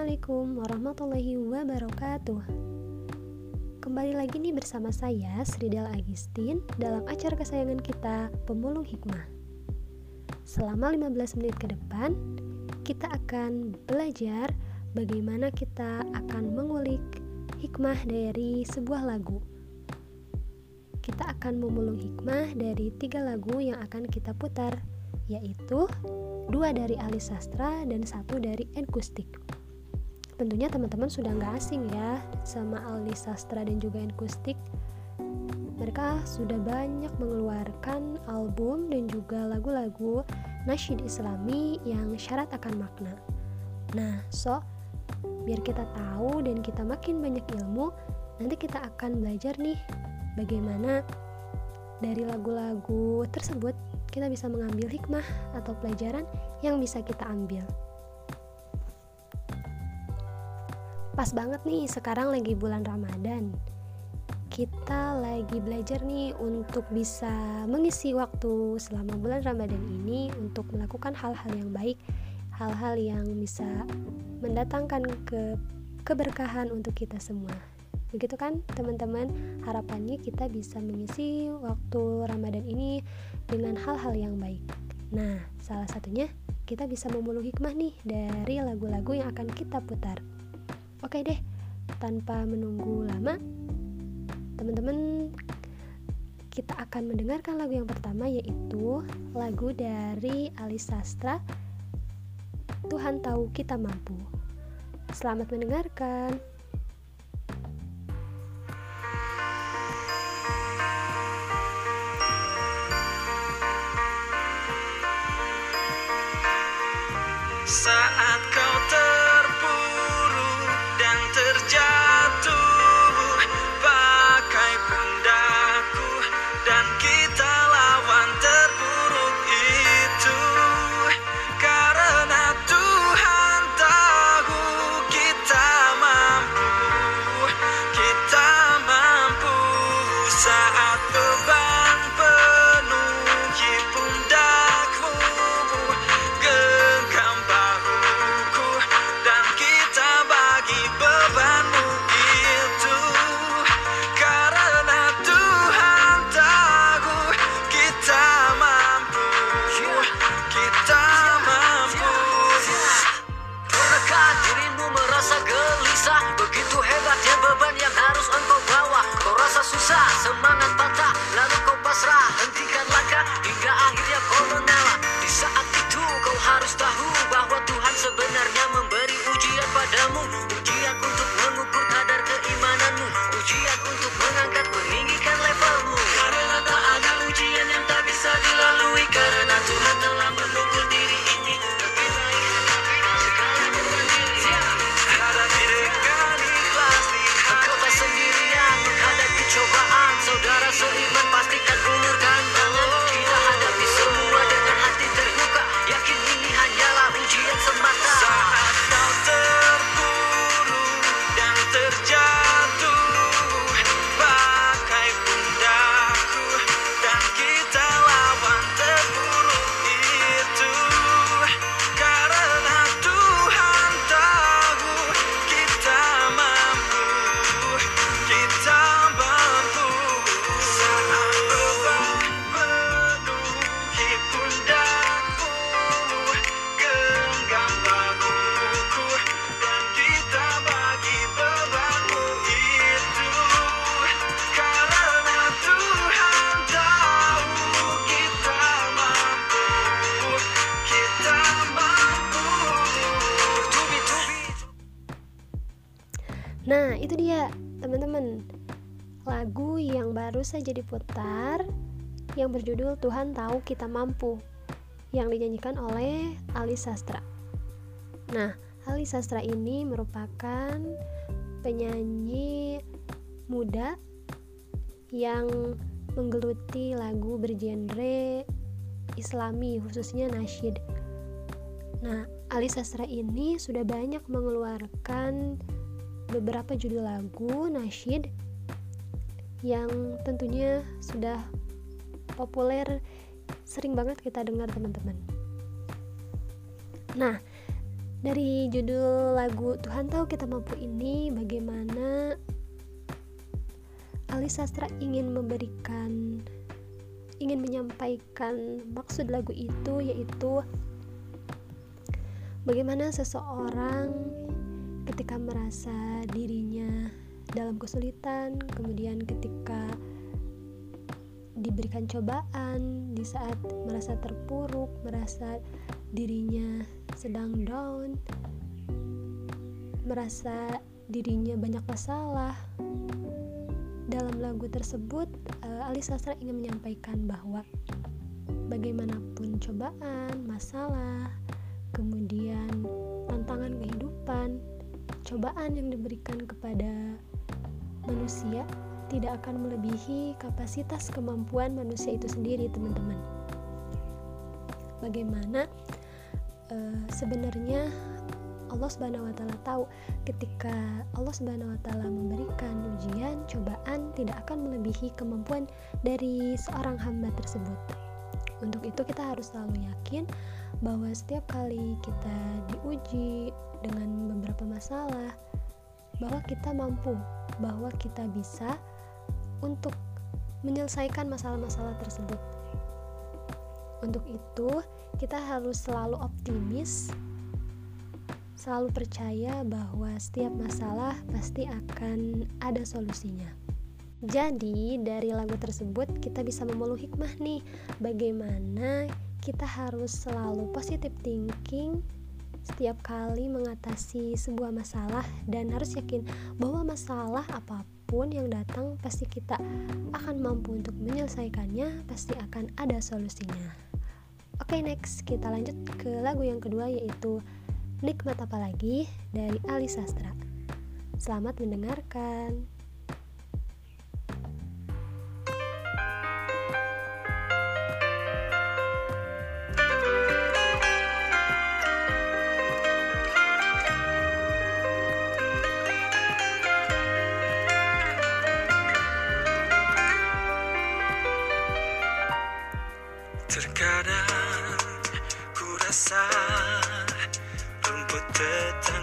Assalamualaikum warahmatullahi wabarakatuh. Kembali lagi nih bersama saya Sridal Agustin dalam acara kesayangan kita Pemulung Hikmah. Selama 15 menit ke depan kita akan belajar bagaimana kita akan mengulik hikmah dari sebuah lagu. Kita akan memulung hikmah dari tiga lagu yang akan kita putar yaitu dua dari ahli sastra dan satu dari enkustik. Tentunya teman-teman sudah nggak asing ya sama ahli sastra dan juga enkustik. Mereka sudah banyak mengeluarkan album dan juga lagu-lagu nasyid islami yang syarat akan makna. Nah, so biar kita tahu dan kita makin banyak ilmu, nanti kita akan belajar nih bagaimana dari lagu-lagu tersebut kita bisa mengambil hikmah atau pelajaran yang bisa kita ambil. Pas banget nih, sekarang lagi bulan Ramadan. Kita lagi belajar nih untuk bisa mengisi waktu selama bulan Ramadan ini untuk melakukan hal-hal yang baik, hal-hal yang bisa mendatangkan ke keberkahan untuk kita semua. Begitu kan teman-teman? Harapannya kita bisa mengisi waktu Ramadan ini dengan hal-hal yang baik. Nah, salah satunya kita bisa memulung hikmah nih dari lagu-lagu yang akan kita putar. Oke deh, tanpa menunggu lama, teman-teman kita akan mendengarkan lagu yang pertama yaitu lagu dari Ali Sastra Tuhan tahu kita mampu. Selamat mendengarkan. Baru saja diputar yang berjudul Tuhan Tahu Kita Mampu yang dinyanyikan oleh Ali Sastra. Nah, Ali Sastra ini merupakan penyanyi muda yang menggeluti lagu bergenre Islami khususnya nasyid. Nah, Ali Sastra ini sudah banyak mengeluarkan beberapa judul lagu nasyid yang tentunya sudah populer sering banget kita dengar teman-teman. Nah, dari judul lagu Tuhan tahu kita mampu ini bagaimana Ali Sastra ingin memberikan ingin menyampaikan maksud lagu itu yaitu bagaimana seseorang ketika merasa dirinya dalam kesulitan kemudian ketika diberikan cobaan di saat merasa terpuruk merasa dirinya sedang down merasa dirinya banyak masalah dalam lagu tersebut uh, Ali Sastra ingin menyampaikan bahwa bagaimanapun cobaan, masalah, kemudian tantangan kehidupan, cobaan yang diberikan kepada manusia tidak akan melebihi kapasitas kemampuan manusia itu sendiri, teman-teman. Bagaimana uh, sebenarnya Allah Subhanahu wa taala tahu ketika Allah Subhanahu wa taala memberikan ujian, cobaan tidak akan melebihi kemampuan dari seorang hamba tersebut. Untuk itu kita harus selalu yakin bahwa setiap kali kita diuji dengan beberapa masalah bahwa kita mampu, bahwa kita bisa untuk menyelesaikan masalah-masalah tersebut. Untuk itu, kita harus selalu optimis selalu percaya bahwa setiap masalah pasti akan ada solusinya. Jadi, dari lagu tersebut kita bisa memeluk hikmah nih, bagaimana kita harus selalu positive thinking setiap kali mengatasi sebuah masalah dan harus yakin bahwa masalah apa pun yang datang pasti kita akan mampu untuk menyelesaikannya, pasti akan ada solusinya. Oke, okay, next kita lanjut ke lagu yang kedua yaitu Nikmat apa lagi dari Ali Sastra. Selamat mendengarkan. Rumput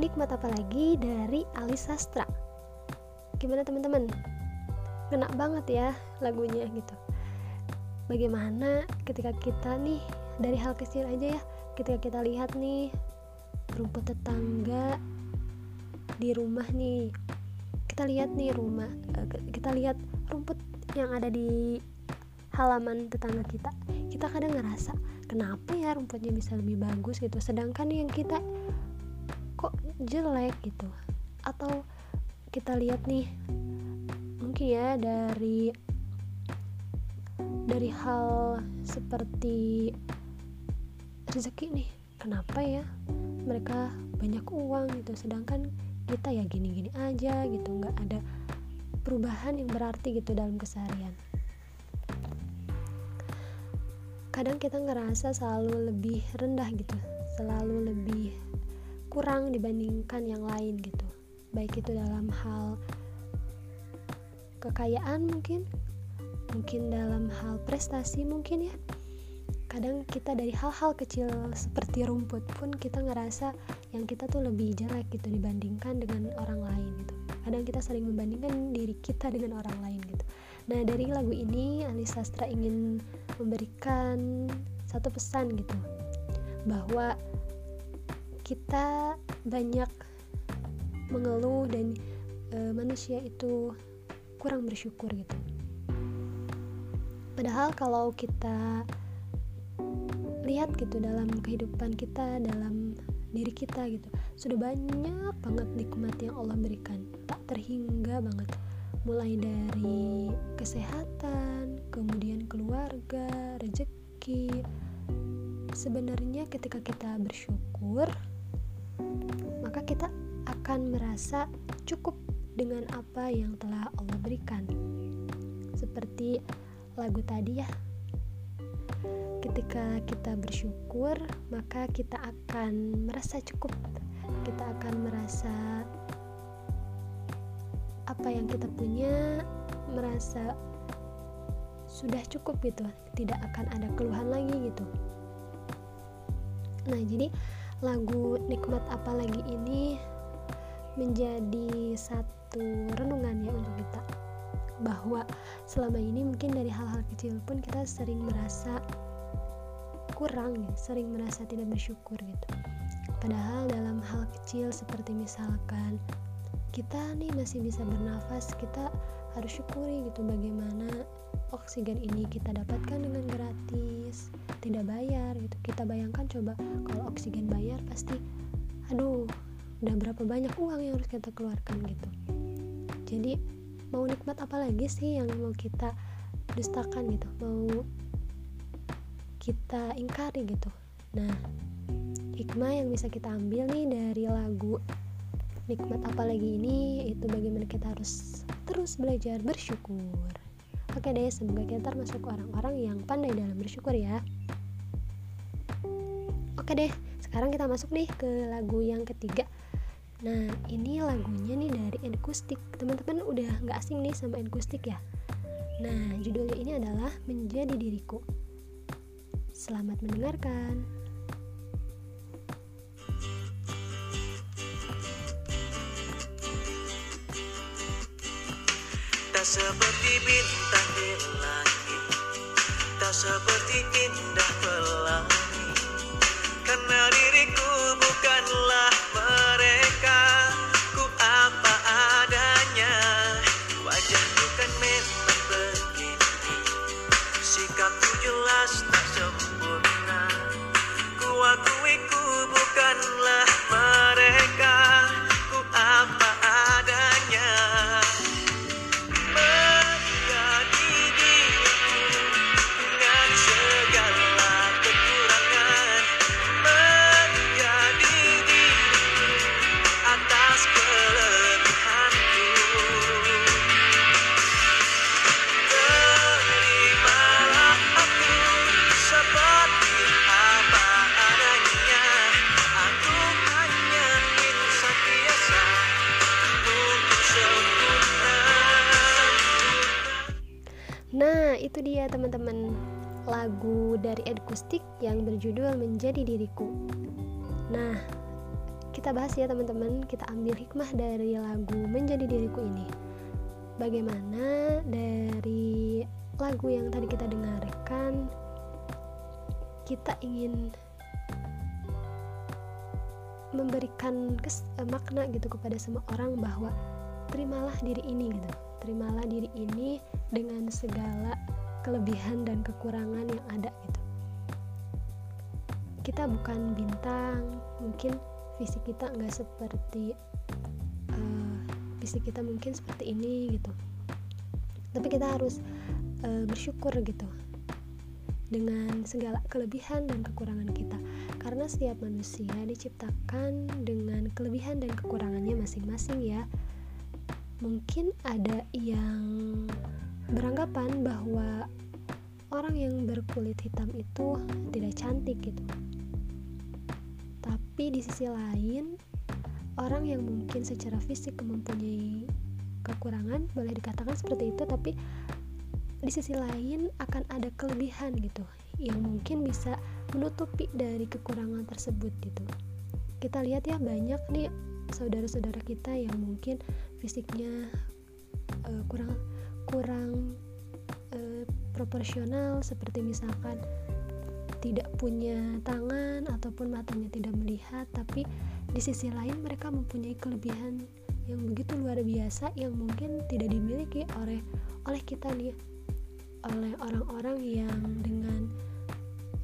Nikmat apa lagi dari Ali Sastra. Gimana teman-teman? Ngena banget ya lagunya gitu. Bagaimana ketika kita nih dari hal kecil aja ya, ketika kita lihat nih rumput tetangga di rumah nih. Kita lihat nih rumah, eh, kita lihat rumput yang ada di halaman tetangga kita kita kadang ngerasa kenapa ya rumputnya bisa lebih bagus gitu sedangkan yang kita jelek gitu. Atau kita lihat nih mungkin ya dari dari hal seperti rezeki nih kenapa ya mereka banyak uang gitu sedangkan kita ya gini-gini aja gitu nggak ada perubahan yang berarti gitu dalam keseharian. Kadang kita ngerasa selalu lebih rendah gitu selalu lebih kurang dibandingkan yang lain gitu. Baik itu dalam hal kekayaan mungkin mungkin dalam hal prestasi mungkin ya. Kadang kita dari hal-hal kecil seperti rumput pun kita ngerasa yang kita tuh lebih jelek gitu dibandingkan dengan orang lain gitu. Kadang kita sering membandingkan diri kita dengan orang lain gitu. Nah dari lagu ini Ali Sastra ingin memberikan satu pesan gitu bahwa kita banyak mengeluh dan e, manusia itu kurang bersyukur gitu. Padahal kalau kita lihat gitu dalam kehidupan kita dalam diri kita gitu sudah banyak banget nikmat yang Allah berikan. Tak terhingga banget. Mulai dari kesehatan kemudian keluarga rezeki. Sebenarnya ketika kita bersyukur maka kita akan merasa cukup dengan apa yang telah Allah berikan. Seperti lagu tadi ya. Ketika kita bersyukur maka kita akan merasa cukup. Kita akan merasa apa yang kita punya merasa sudah cukup gitu. Tidak akan ada keluhan lagi gitu. Nah jadi lagu nikmat apa lagi ini menjadi satu renungan ya untuk kita bahwa selama ini mungkin dari hal-hal kecil pun kita sering merasa kurang ya, sering merasa tidak bersyukur gitu. Padahal dalam hal kecil seperti misalkan kita nih masih bisa bernafas, kita harus syukuri gitu bagaimana oksigen ini kita dapatkan dengan gratis, tidak bayar gitu. Kita bayangkan coba kalau oksigen bayar pasti aduh, udah berapa banyak uang yang harus kita keluarkan gitu. Jadi mau nikmat apa lagi sih yang mau kita dustakan gitu? Mau kita ingkari gitu nah hikmah yang bisa kita ambil nih dari lagu nikmat apa lagi ini itu bagaimana kita harus terus belajar bersyukur oke deh semoga kita termasuk orang-orang yang pandai dalam bersyukur ya oke deh sekarang kita masuk nih ke lagu yang ketiga Nah, ini lagunya nih dari Enkustik. Teman-teman udah nggak asing nih sama Enkustik ya? Nah, judulnya ini adalah Menjadi Diriku. Selamat mendengarkan. Seperti bintang di langit. Tak seperti indah pelangi. Karena diriku bukanlah berjudul Menjadi Diriku. Nah, kita bahas ya teman-teman, kita ambil hikmah dari lagu Menjadi Diriku ini. Bagaimana dari lagu yang tadi kita dengarkan kita ingin memberikan eh, makna gitu kepada semua orang bahwa terimalah diri ini gitu terimalah diri ini dengan segala kelebihan dan kekurangan yang ada gitu kita bukan bintang mungkin fisik kita nggak seperti eh, fisik kita mungkin seperti ini gitu. Tapi kita harus eh, bersyukur gitu dengan segala kelebihan dan kekurangan kita. Karena setiap manusia diciptakan dengan kelebihan dan kekurangannya masing-masing ya. Mungkin ada yang beranggapan bahwa orang yang berkulit hitam itu tidak cantik gitu tapi di sisi lain orang yang mungkin secara fisik mempunyai kekurangan boleh dikatakan seperti itu tapi di sisi lain akan ada kelebihan gitu yang mungkin bisa menutupi dari kekurangan tersebut gitu. Kita lihat ya banyak nih saudara-saudara kita yang mungkin fisiknya uh, kurang kurang uh, proporsional seperti misalkan tidak punya tangan ataupun matanya tidak melihat tapi di sisi lain mereka mempunyai kelebihan yang begitu luar biasa yang mungkin tidak dimiliki oleh oleh kita nih oleh orang-orang yang dengan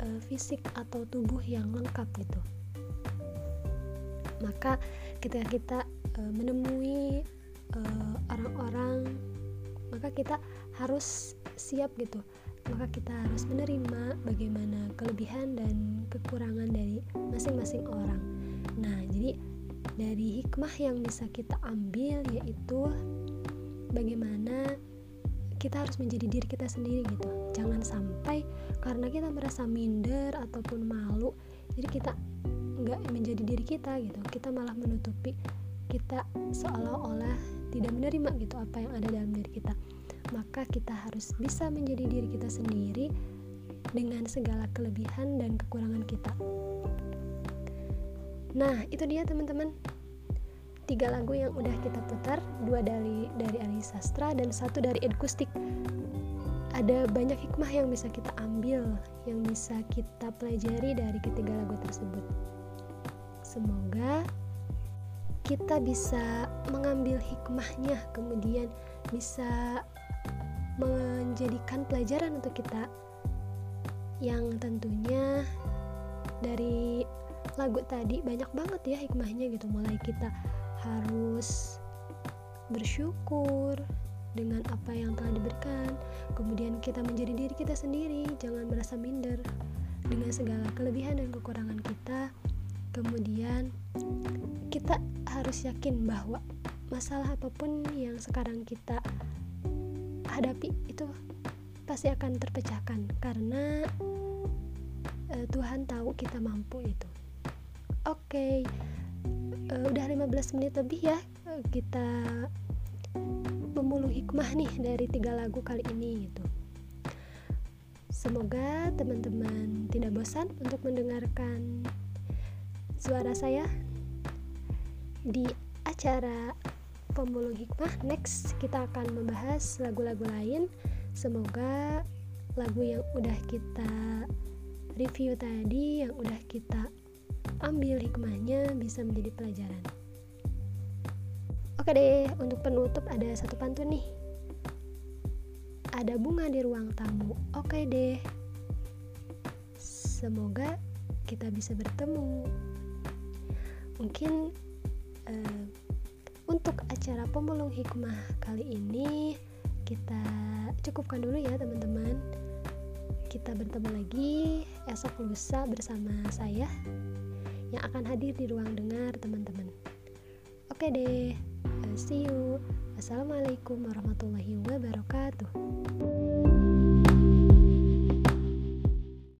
uh, fisik atau tubuh yang lengkap gitu. Maka ketika kita uh, menemui orang-orang uh, maka kita harus siap gitu maka kita harus menerima bagaimana kelebihan dan kekurangan dari masing-masing orang. Nah jadi dari hikmah yang bisa kita ambil yaitu bagaimana kita harus menjadi diri kita sendiri gitu. Jangan sampai karena kita merasa minder ataupun malu jadi kita nggak menjadi diri kita gitu. Kita malah menutupi kita seolah-olah tidak menerima gitu apa yang ada dalam diri kita maka kita harus bisa menjadi diri kita sendiri dengan segala kelebihan dan kekurangan kita Nah, itu dia teman-teman. Tiga lagu yang udah kita putar, dua dari dari Ali Sastra dan satu dari Ed Kustik. Ada banyak hikmah yang bisa kita ambil, yang bisa kita pelajari dari ketiga lagu tersebut. Semoga kita bisa mengambil hikmahnya, kemudian bisa menjadikan pelajaran untuk kita. Yang tentunya dari lagu tadi banyak banget ya hikmahnya gitu. Mulai kita harus bersyukur dengan apa yang telah diberikan. Kemudian kita menjadi diri kita sendiri jangan merasa minder dengan segala kelebihan dan kekurangan kita. Kemudian kita harus yakin bahwa masalah apa pun yang sekarang kita hadapi itu pasti akan terpecahkan karena uh, Tuhan tahu kita mampu itu Oke, okay. eh, udah 15 menit lebih ya uh, kita memulung hikmah nih dari tiga lagu kali ini gitu. Semoga teman-teman tidak bosan untuk mendengarkan suara saya di acara pemulung hikmah. Next kita akan membahas lagu-lagu lain. Semoga lagu yang udah kita review tadi, yang udah kita ambil hikmahnya bisa menjadi pelajaran. Oke deh, untuk penutup ada satu pantun nih. Ada bunga di ruang tamu. Oke deh. Semoga kita bisa bertemu. Mungkin uh, untuk acara pemulung hikmah kali ini kita cukupkan dulu ya teman-teman. Kita bertemu lagi esok lusa bersama saya yang akan hadir di ruang dengar teman-teman. Oke deh, see you. Assalamualaikum warahmatullahi wabarakatuh.